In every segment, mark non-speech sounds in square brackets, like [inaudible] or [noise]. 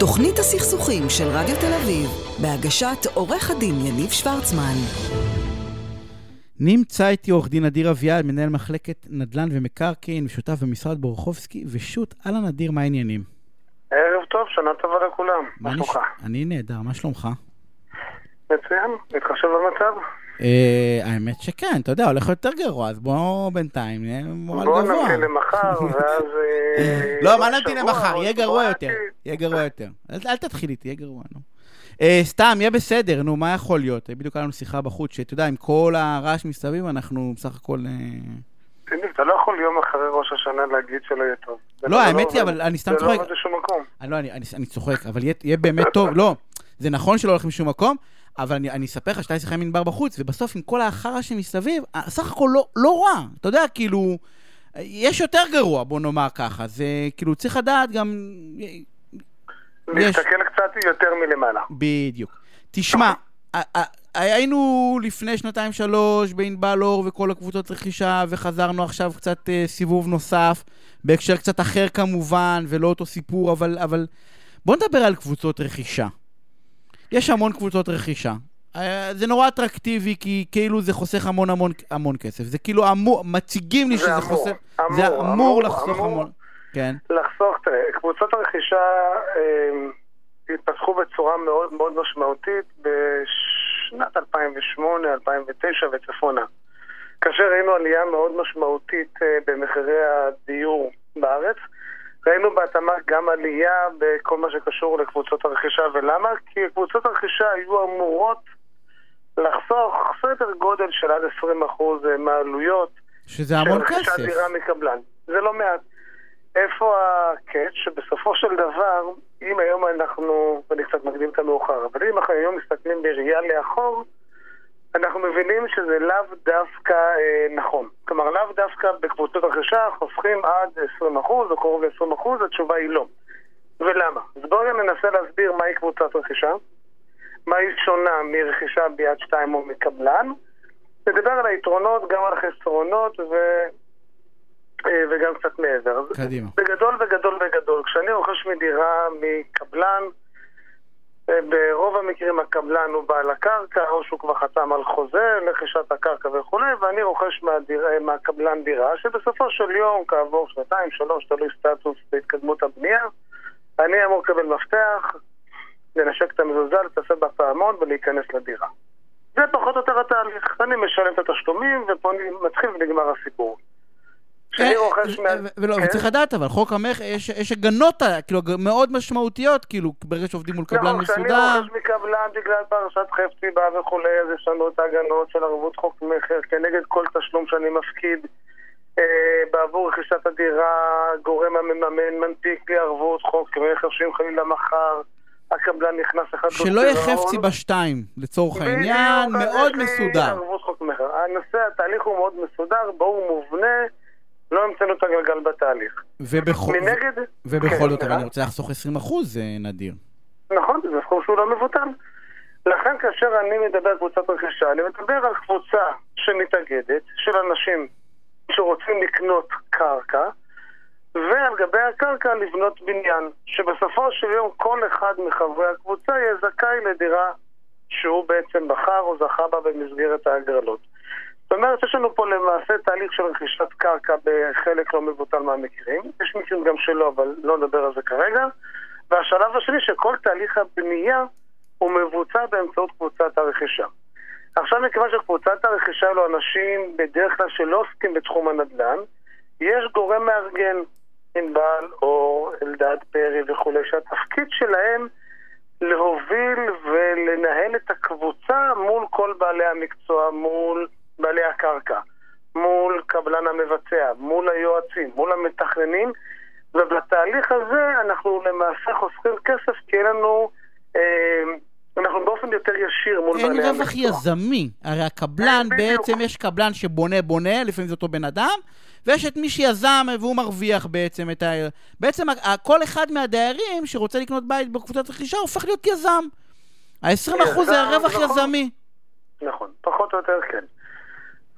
תוכנית הסכסוכים של רדיו תל אביב, בהגשת עורך הדין יניב שוורצמן. נמצא איתי עורך דין אדיר אביעד, מנהל מחלקת נדל"ן ומקרקעין ושותף במשרד בורחובסקי, ושות' אהלן אדיר, מה העניינים? ערב טוב, שנה טובה לכולם. מה שלומך? אני נהדר, מה שלומך? מצוין, מתחשב במצב. אה, האמת שכן, אתה יודע, הולך יותר גרוע, אז בואו בינתיים נהיה מורל בוא גבוה. נמתין למחר, [laughs] ואז... אה, [laughs] לא, מה נמתין למחר? יהיה גרוע יותר. יהיה גרוע יותר. אל תתחיל איתי, יהיה גרוע, נו. אה, סתם, יהיה בסדר, נו, מה יכול להיות? בדיוק היה לנו שיחה בחוץ, שאתה יודע, עם כל הרעש מסביב, אנחנו בסך הכל... אה, תגיד, אתה לא יכול יום אחרי ראש השנה להגיד שלא יהיה טוב. זה לא, האמת היא. אבל אני סתם זה צוחק. לא עובד לשום מקום. אני לא, אני, צוחק, אבל יהיה באמת טוב, לא, זה נכון שלא הולך משום מקום, אבל אני, אני אספר לך שהייתה שיחה עם ענבר בחוץ, ובסוף עם כל החרא שמסביב, סך הכל לא, לא רע, אתה יודע, כאילו, יש יותר גרוע, בוא נאמר ככה, זה כאילו, צריך לדעת גם, אה, יש. להסתכל קצת יותר מלמעלה. בדיוק. תשמע, ה- היינו לפני שנתיים-שלוש בענבל אור וכל הקבוצות רכישה, וחזרנו עכשיו קצת אה, סיבוב נוסף, בהקשר קצת אחר כמובן, ולא אותו סיפור, אבל, אבל בוא נדבר על קבוצות רכישה. יש המון קבוצות רכישה. אה, זה נורא אטרקטיבי, כי כאילו זה חוסך המון המון המון כסף. זה כאילו אמור, מציגים לי זה שזה אמור, חוסך... אמור, זה אמור אמור, לחסוך אמור. המון. כן. לחסוך, תראה, קבוצות הרכישה אה, התפתחו בצורה מאוד מאוד משמעותית בשנת 2008, 2009 וצפונה. כאשר ראינו עלייה מאוד משמעותית אה, במחירי הדיור בארץ, ראינו בהתאמה גם עלייה בכל מה שקשור לקבוצות הרכישה. ולמה? כי קבוצות הרכישה היו אמורות לחסוך סדר גודל של עד 20% מהעלויות שזה המון של רכישת כסף. דירה מקבלן. זה לא מעט. איפה הקאץ' שבסופו של דבר, אם היום אנחנו, ואני קצת מקדים את המאוחר, אבל אם אנחנו היום מסתכלים בראייה לאחור, אנחנו מבינים שזה לאו דווקא אה, נכון. כלומר, לאו דווקא בקבוצות רכישה חוסכים עד 20% או קרוב ל-20%, התשובה היא לא. ולמה? אז בואו ננסה להסביר מהי קבוצת רכישה, מה היא שונה מרכישה ביד שתיים או מקבלן, נדבר על היתרונות, גם על החסרונות ו... אה, וגם קצת מעבר. קדימה. בגדול בגדול בגדול, כשאני רוכש מדירה מקבלן, ברוב המקרים הקבלן הוא בעל הקרקע, או שהוא כבר חתם על חוזה לרכישת הקרקע וכולי, ואני רוכש מהדיר, אה, מהקבלן דירה, שבסופו של יום, כעבור שנתיים, שלוש, תלוי סטטוס בהתקדמות הבנייה, אני אמור לקבל מפתח, לנשק את המזוזה, לטפל בפעמון ולהיכנס לדירה. זה פחות או יותר התהליך. אני משלם את התשלומים, ופה מתחיל ונגמר הסיפור. כשאני אה, רוכש מה... ולא, כן? וצריך לדעת, אבל חוק המכר, יש, יש הגנות כאילו, מאוד משמעותיות, כאילו, ברגע שעובדים מול קבלן נכון, כשאני מסודר. רוכש מקבלן בגלל פרשת חפציבה וכולי, אז יש לנו את ההגנות של ערבות חוק מכר כנגד כל תשלום שאני מפקיד אה, בעבור רכישת הדירה, גורם המממן מנפיק לי ערבות חוק מכר שאם חלילה מחר הקבלן נכנס אחד שלא יהיה חפצי בשתיים, לצורך העניין, מאוד מסודר. הנושא, התהליך הוא מאוד מסודר, ברור מובנה, לא המצאנו את הגלגל בתהליך. ובכל, מנגד... ובכל כן, זאת, אבל? אני רוצה לחסוך 20 אחוז, זה נדיר. נכון, זה סכום שהוא לא מבוטל. לכן כאשר אני מדבר על קבוצת רכישה, אני מדבר על קבוצה שמתאגדת, של אנשים שרוצים לקנות קרקע, ועל גבי הקרקע לבנות בניין, שבסופו של יום כל אחד מחברי הקבוצה יהיה זכאי לדירה שהוא בעצם בחר או זכה בה במסגרת ההגרלות. זאת אומרת, יש לנו פה למעשה תהליך של רכישת קרקע בחלק לא מבוטל מהמקרים. יש מקרים גם שלא, אבל לא נדבר על זה כרגע. והשלב השני, שכל תהליך הבנייה הוא מבוצע באמצעות קבוצת הרכישה. עכשיו, מכיוון שקבוצת הרכישה אלו אנשים בדרך כלל שלא עוסקים בתחום הנדל"ן, יש גורם מארגן, ענבל או אלדד פרי וכולי, שהתפקיד שלהם להוביל ולנהל את הקבוצה מול כל בעלי המקצוע, מול הקרקע, מול קבלן המבצע, מול היועצים, מול המתכננים, ובתהליך הזה אנחנו למעשה חוסכים כסף כי אין לנו, אה, אנחנו באופן יותר ישיר מול אין בעלי המקצוע. רווח יזמי. הרי הקבלן, אה. בעצם יש קבלן שבונה בונה, לפעמים זה אותו בן אדם, ויש את מי שיזם והוא מרוויח בעצם את ה... בעצם כל אחד מהדיירים שרוצה לקנות בית בקבוצת רכישה הופך להיות יזם. ה-20% זה יזם, הרווח נכון. יזמי. נכון, פחות או יותר כן.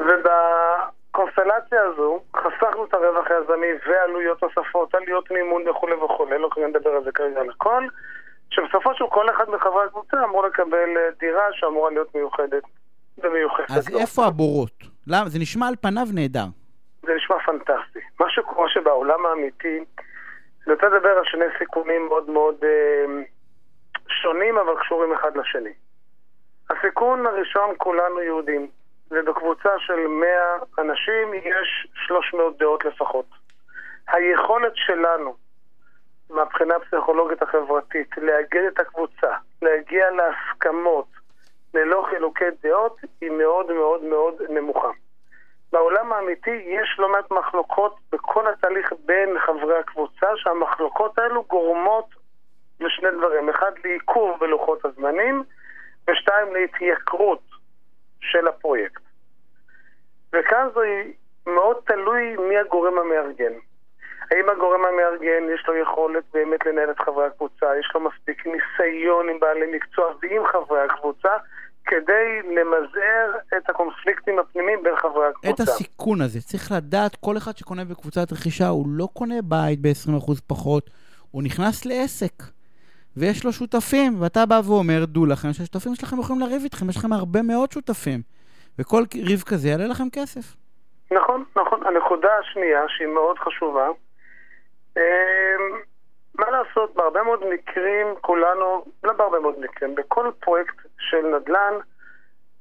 ובקונסטלציה הזו חסכנו את הרווח היזמי ועלויות נוספות, עלויות מימון וכולי וכולי, לא יכולים לדבר על זה כרגע על הכל, שבסופו של כל אחד מחברי הקבוצה אמור לקבל אה, דירה שאמורה להיות מיוחדת ומיוחסת אז לו. איפה הבורות? למה? זה נשמע על פניו נהדר. זה נשמע פנטסטי. מה שקורה שבעולם האמיתי, אני רוצה לדבר על שני סיכונים מאוד מאוד אה, שונים, אבל קשורים אחד לשני. הסיכון הראשון, כולנו יהודים, ובקבוצה של 100 אנשים יש 300 דעות לפחות. היכולת שלנו, מהבחינה הפסיכולוגית החברתית, לאגד את הקבוצה, להגיע להסכמות ללא חילוקי דעות, היא מאוד מאוד מאוד נמוכה. בעולם האמיתי יש לא מעט מחלוקות בכל התהליך בין חברי הקבוצה, שהמחלוקות האלו גורמות לשני דברים. אחד, לעיכוב בלוחות הזמנים, ושתיים, להתייקרות של הפרויקט. וכאן זה מאוד תלוי מי הגורם המארגן. האם הגורם המארגן יש לו יכולת באמת לנהל את חברי הקבוצה, יש לו מספיק ניסיון עם בעלי מקצוע ועם חברי הקבוצה, כדי למזער את הקונפליקטים הפנימיים בין חברי את הקבוצה. הסיכון הזה, צריך לדעת, כל אחד שקונה בקבוצת רכישה, הוא לא קונה בית ב-20% פחות, הוא נכנס לעסק. ויש לו שותפים, ואתה בא ואומר, דעו לכם שהשותפים שלכם יכולים לריב איתכם, יש לכם הרבה מאוד שותפים. וכל ריב כזה יעלה לכם כסף. נכון, נכון. הנקודה השנייה, שהיא מאוד חשובה, אמ, מה לעשות, בהרבה מאוד מקרים כולנו, לא בהרבה מאוד מקרים, בכל פרויקט של נדל"ן,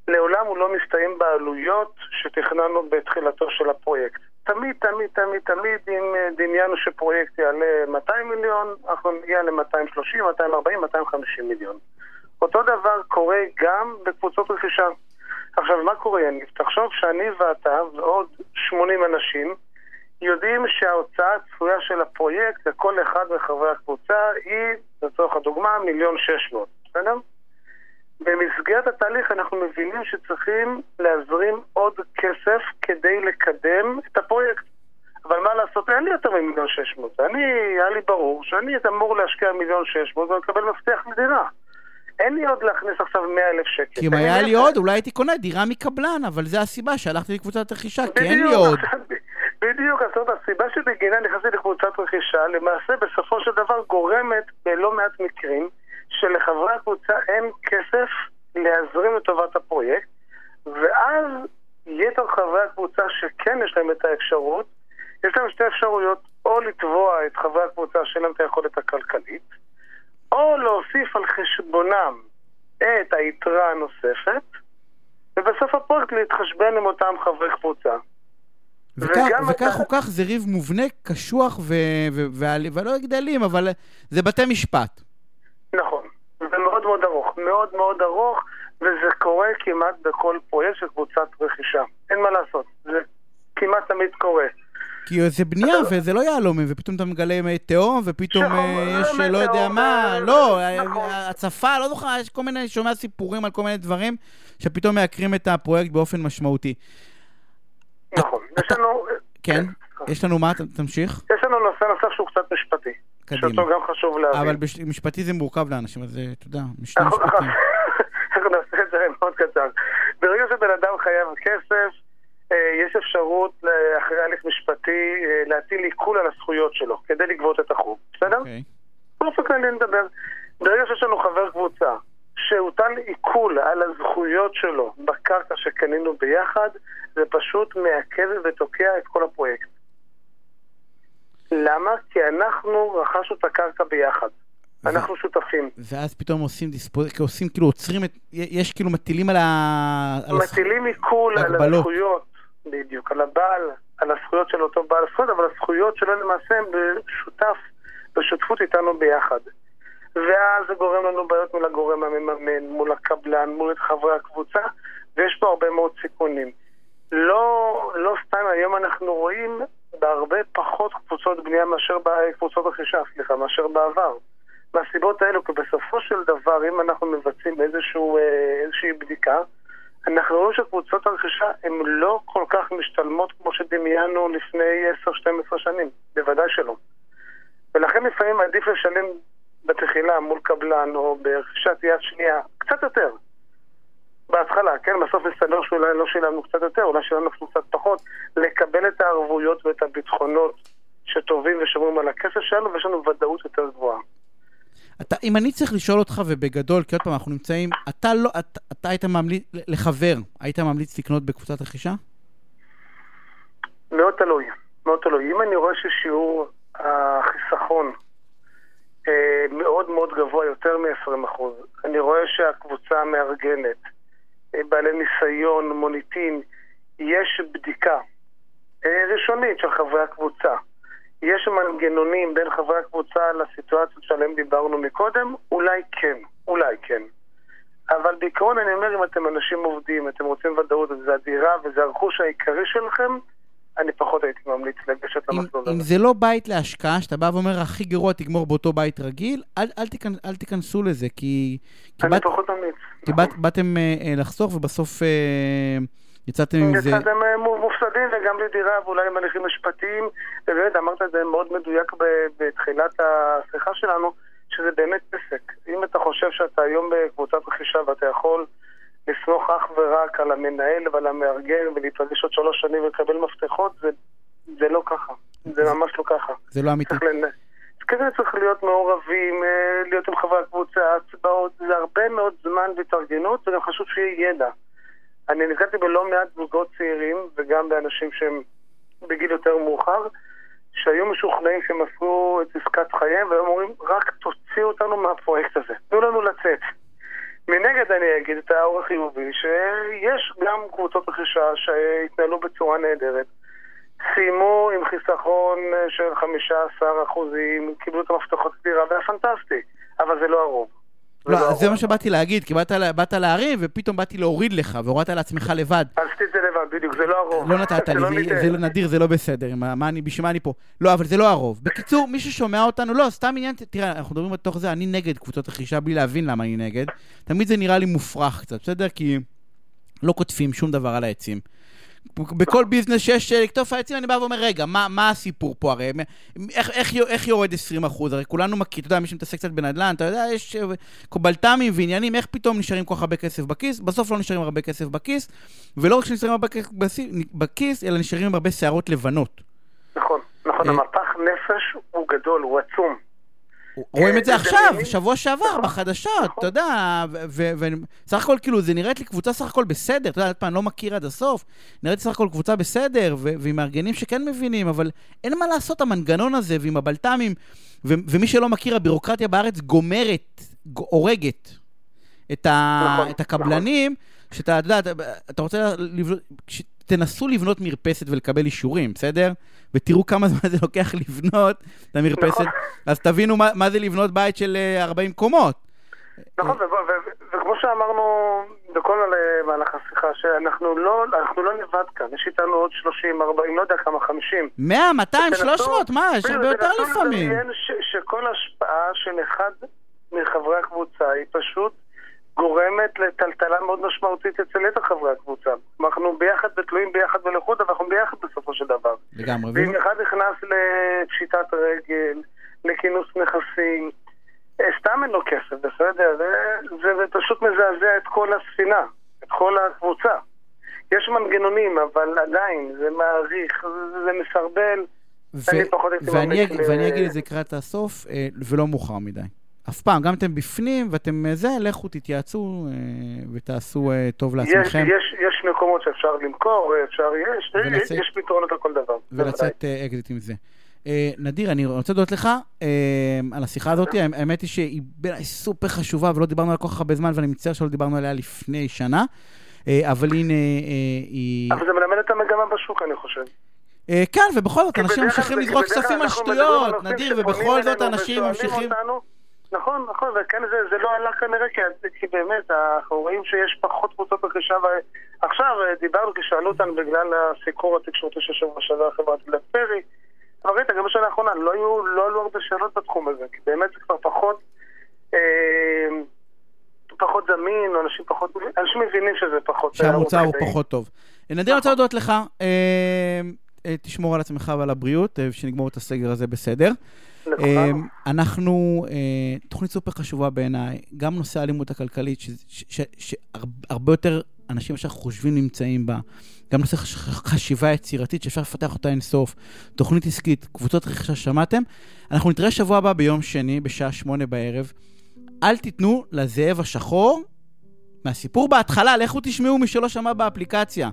לעולם הוא לא מסתיים בעלויות שתכננו בתחילתו של הפרויקט. תמיד, תמיד, תמיד, תמיד, אם אה, דמיינו שפרויקט יעלה 200 מיליון, אנחנו נגיע ל-230, 240, 250 מיליון. אותו דבר קורה גם בקבוצות רכישה. עכשיו, מה קורה, יניב? תחשוב שאני ואתה ועוד 80 אנשים יודעים שההוצאה הצפויה של הפרויקט לכל אחד מחברי הקבוצה היא, לצורך הדוגמה, מיליון שש מאות, בסדר? במסגרת התהליך אנחנו מבינים שצריכים להזרים עוד כסף כדי לקדם את הפרויקט. אבל מה לעשות, אין לי יותר ממיליון שש מאות. אני, היה לי ברור שאני אמור להשקיע מיליון שש מאות ולקבל מפתח מדינה. אין לי עוד להכניס עכשיו מאה אלף שקל. כי אם היה לי. עוד, אולי הייתי קונה דירה מקבלן, אבל זה הסיבה שהלכתי לקבוצת רכישה, כי אין לי עוד. [laughs] בדיוק, זאת אומרת, הסיבה שבגינה נכנסתי לקבוצת רכישה, למעשה בסופו של דבר גורמת בלא מעט מקרים שלחברי הקבוצה אין כסף להזרים לטובת הפרויקט, ואז יתר חברי הקבוצה שכן יש להם את האפשרות, יש להם שתי אפשרויות, או לתבוע את חברי הקבוצה שאין להם את היכולת הכלכלית, או להוסיף על חשבונם את היתרה הנוספת, ובסוף הפרויקט להתחשבן עם אותם חברי קבוצה. וכך, וכך אתה- או כך זה ריב מובנה, קשוח ו... ו... ועל... ולא גדלים, אבל זה בתי משפט. נכון, זה מאוד מאוד ארוך, מאוד מאוד ארוך, וזה קורה כמעט בכל פרויקט של קבוצת רכישה. אין מה לעשות, זה כמעט תמיד קורה. כי זה בנייה וזה לא יהלומים, ופתאום אתה מגלה מי תהום, ופתאום אה, יש מי לא יודע מה, אה, לא, נכון. אה, הצפה, לא זוכר, יש כל מיני, שומע סיפורים על כל מיני דברים, שפתאום מעקרים את הפרויקט באופן משמעותי. נכון. יש לנו... כן, סליחה. יש לנו מה, תמשיך, יש לנו נושא נוסף שהוא קצת משפטי. קדימה. שאותו גם חשוב להבין. אבל בש- משפטי זה מורכב לאנשים, אז אתה יודע, משני אנחנו משפטים. [laughs] אנחנו נעשה את זה מאוד קצר. ברגע שבן אדם חייב כסף, אה, יש אפשרות אחרי הליך משפטי אה, להטיל עיקול על הזכויות שלו, כדי לגבות את החוב. בסדר? אוקיי. באופן כללי נדבר. ברגע שיש לנו חבר קבוצה שהוטל עיקול על הזכויות שלו בקרקע שקנינו ביחד, זה פשוט מעכב ותוקע את כל הפרויקט. למה? כי אנחנו רכשנו את הקרקע ביחד. ו- אנחנו שותפים. ואז פתאום עושים דיספוז... עושים כאילו עוצרים את... יש כאילו מטילים על ה... על מטילים עיקול על הגבלות. הזכויות, בדיוק, על הבעל, על הזכויות של אותו בעל זכויות, אבל הזכויות שלו למעשה הם בשותף, בשותפות איתנו ביחד. ואז זה גורם לנו בעיות מול הגורם המממן, מול הקבלן, מול חברי הקבוצה, ויש פה הרבה מאוד סיכונים. לא, לא סתם היום אנחנו רואים בהרבה פחות קבוצות בנייה מאשר, קבוצות רכישה, סליחה, מאשר בעבר. מהסיבות האלו, כי בסופו של דבר, אם אנחנו מבצעים איזשהו, אה, איזושהי בדיקה, אנחנו רואים שקבוצות הרכישה הן לא כל כך משתלמות כמו שדמיינו לפני 10-12 שנים, בוודאי שלא. ולכן לפעמים עדיף לשלם בתחילה מול קבלן או ברכישת יד שנייה קצת יותר. בהתחלה, כן? בסוף מסתבר שאולי לא שילמנו קצת יותר, אולי שילמנו קצת פחות, לקבל את הערבויות ואת הביטחונות שטובים ושומרים על הכסף שלנו ויש לנו ודאות יותר גבוהה. אתה, אם אני צריך לשאול אותך, ובגדול, כי עוד פעם, אנחנו נמצאים, אתה לא, אתה, אתה היית ממליץ, לחבר, היית ממליץ לקנות בקבוצת רכישה? מאוד תלוי, מאוד תלוי. אם אני רואה ששיעור החיסכון אה, מאוד מאוד גבוה, יותר מ-20%, אני רואה שהקבוצה מארגנת, בעלי ניסיון, מוניטין, יש בדיקה אה, ראשונית של חברי הקבוצה. יש מנגנונים בין חברי הקבוצה לסיטואציות שעליהן דיברנו מקודם? אולי כן, אולי כן. אבל בעיקרון אני אומר, אם אתם אנשים עובדים, אתם רוצים ודאות, וזה הדירה וזה הרכוש העיקרי שלכם, אני פחות הייתי ממליץ לגשת למסלול הזה. אם זה לא בית להשקעה, שאתה בא ואומר, הכי גרוע תגמור באותו בית רגיל, אל, אל, תיכנ, אל תיכנסו לזה, כי... אני באת, פחות. כי באת, באתם אה, אה, לחסוך, ובסוף אה, יצאתם עם זה... יצאתם אה, מופסדים וגם לדירה, ואולי עם הליכים משפטיים. ובאמת, אמרת את זה מאוד מדויק בתחילת השיחה שלנו, שזה באמת עסק. אם אתה חושב שאתה היום בקבוצת רכישה ואתה יכול... לסמוך אך ורק על המנהל ועל המארגן ולהתרגש עוד שלוש שנים ולקבל מפתחות, זה, זה לא ככה. זה ממש לא ככה. זה לא אמיתי. כזה צריך להיות מעורבים, אה, להיות עם חברי הקבוצה, הצבעות, זה הרבה מאוד והתארגנות, וגם חשוב שיהיה ידע. אני נתקלתי בלא מעט זוגות צעירים, וגם באנשים שהם בגיל יותר מאוחר, שהיו משוכנעים שהם עשו את עסקת חייהם, והיום אומרים, רק תוציאו אותנו מהפרויקט הזה, תנו לנו לצאת. מנגד אני אגיד את האור החיובי, שיש גם קבוצות רכישה שהתנהלו בצורה נהדרת. סיימו עם חיסכון של 15 אחוזים, קיבלו את המפתחות לדירה, והיה פנטסטי, אבל זה לא הרוב. לא, לא זה מה שבאתי להגיד, כי באת, באת להרים ופתאום באתי להוריד לך, והורדת לעצמך לבד. עשיתי את זה לבד, בדיוק, זה לא הרוב. לא נתת לי, [laughs] זה, זה לא נדיר, זה לא בסדר, מה אני, בשביל מה אני פה? לא, אבל זה לא הרוב. בקיצור, מי ששומע אותנו, לא, סתם עניין, תראה, אנחנו מדברים בתוך זה, אני נגד קבוצות רכישה בלי להבין למה אני נגד. תמיד זה נראה לי מופרך קצת, בסדר? כי לא קוטפים שום דבר על העצים. בכל ביזנס שיש אה, לקטוף העצים, אני בא ואומר, רגע, מה, מה הסיפור פה הרי? איך, איך, איך יורד 20 אחוז? הרי כולנו מכיר, אתה יודע, מי שמתעסק קצת בנדל"ן, אתה יודע, יש אה, קובלת"מים ועניינים, איך פתאום נשארים כל כך הרבה כסף בכיס? בסוף לא נשארים הרבה כסף בכיס, ולא רק שנשארים הרבה כסף בכיס, אלא נשארים עם הרבה שערות לבנות. נכון, נכון, אה, המפח נפש הוא גדול, הוא עצום. רואים את זה עכשיו, שבוע שעבר, נכון. בחדשות, נכון. אתה יודע, וסך הכל, כאילו, זה נראית לי קבוצה סך הכל בסדר, אתה יודע, אני לא מכיר עד הסוף, נראית לי סך הכל קבוצה בסדר, ועם מארגנים שכן מבינים, אבל אין מה לעשות, המנגנון הזה, ועם הבלת"מים, ומי שלא מכיר, הבירוקרטיה בארץ גומרת, הורגת את נכון, הקבלנים, שאתה, אתה יודע, אתה רוצה לבנות, תנסו לבנות מרפסת ולקבל אישורים, בסדר? ותראו כמה זמן זה לוקח לבנות את המרפסת, נכון. אז תבינו מה, מה זה לבנות בית של 40 אה, קומות. נכון, וכמו שאמרנו בכל מהלך השיחה, שאנחנו לא, לא לבד כאן, יש איתנו עוד 30, 40, לא יודע כמה, 50. 100, 200, 300, מה? יש הרבה יותר לפעמים. שכל השפעה של אחד מחברי הקבוצה היא פשוט גורמת לטלטלה מאוד משמעותית אצל יתר חברי הקבוצה. אנחנו ביחד ותלויים ביחד ולחוד, אבל אנחנו ביחד בסופו של דבר. לגמרי. ואם אחד נכנס לפשיטת רגל, לכינוס נכסים, אה, סתם אין לו כסף, בסדר? זה, זה פשוט מזעזע את כל הספינה, את כל הקבוצה. יש מנגנונים, אבל עדיין, זה מעריך, זה מסרבל. ו- ואני, ואני אגיד את זה לקראת הסוף, אה, ולא מאוחר מדי. אף פעם, גם אתם בפנים ואתם אה, זה, לכו תתייעצו אה, ותעשו אה, טוב לעצמכם. יש, יש, יש מקומות שאפשר למכור, אפשר, יש, ולצאת, יש פתרונות לכל דבר. ולצאת אקזיט עם זה. נדיר, אני רוצה להודות לך על השיחה הזאת, האמת היא שהיא בעיניי סופר חשובה ולא דיברנו עליה כל כך הרבה זמן ואני מצטער שלא דיברנו עליה לפני שנה, אבל הנה היא... אבל זה מלמד את המגמה בשוק, אני חושב. כן, ובכל זאת, אנשים ממשיכים לזרוק כספים על שטויות, נדיר, ובכל זאת אנשים ממשיכים... נכון, נכון, וכן זה, זה לא עלה כנראה, כי, כי באמת, אנחנו רואים שיש פחות קבוצות רכישה. עכשיו, אה, דיברנו, כי שאלו אותנו בגלל הסיקור התקשורתי של שבוע שעבר חברת בלק פרי, אבל ראית, גם בשנה האחרונה לא, היו, לא עלו הרבה שאלות בתחום הזה, כי באמת זה כבר פחות... אה, פחות זמין, אנשים פחות... אנשים מבינים שזה פחות... שהמוצר הוא פחות טוב. נדיר, אני רוצה נכון. להודות לך. אה, תשמור על עצמך ועל הבריאות, שנגמור את הסגר הזה בסדר. אמ, אנחנו, אה, תוכנית סופר חשובה בעיניי, גם נושא האלימות הכלכלית, שהרבה יותר אנשים שאנחנו חושבים נמצאים בה, גם נושא חשיבה יצירתית שאפשר לפתח אותה אינסוף, תוכנית עסקית, קבוצות רכישה שמעתם. אנחנו נתראה שבוע הבא ביום שני, בשעה שמונה בערב. אל תיתנו לזאב השחור, מהסיפור בהתחלה, לכו תשמעו מי שלא שמע באפליקציה אה,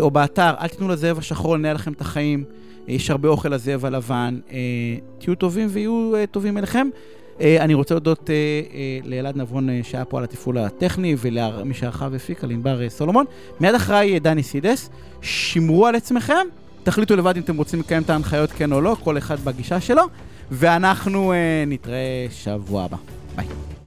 או באתר, אל תיתנו לזאב השחור לנהל לכם את החיים. אה, יש הרבה אוכל לזאב הלבן. אה, תהיו טובים ויהיו טובים אליכם. אני רוצה להודות לאלעד נבון שהיה פה על התפעול הטכני ולמי שערכה והפיקה, לענבר סולומון. מיד אחריי דני סידס. שמרו על עצמכם, תחליטו לבד אם אתם רוצים לקיים את ההנחיות כן או לא, כל אחד בגישה שלו, ואנחנו נתראה שבוע הבא. ביי.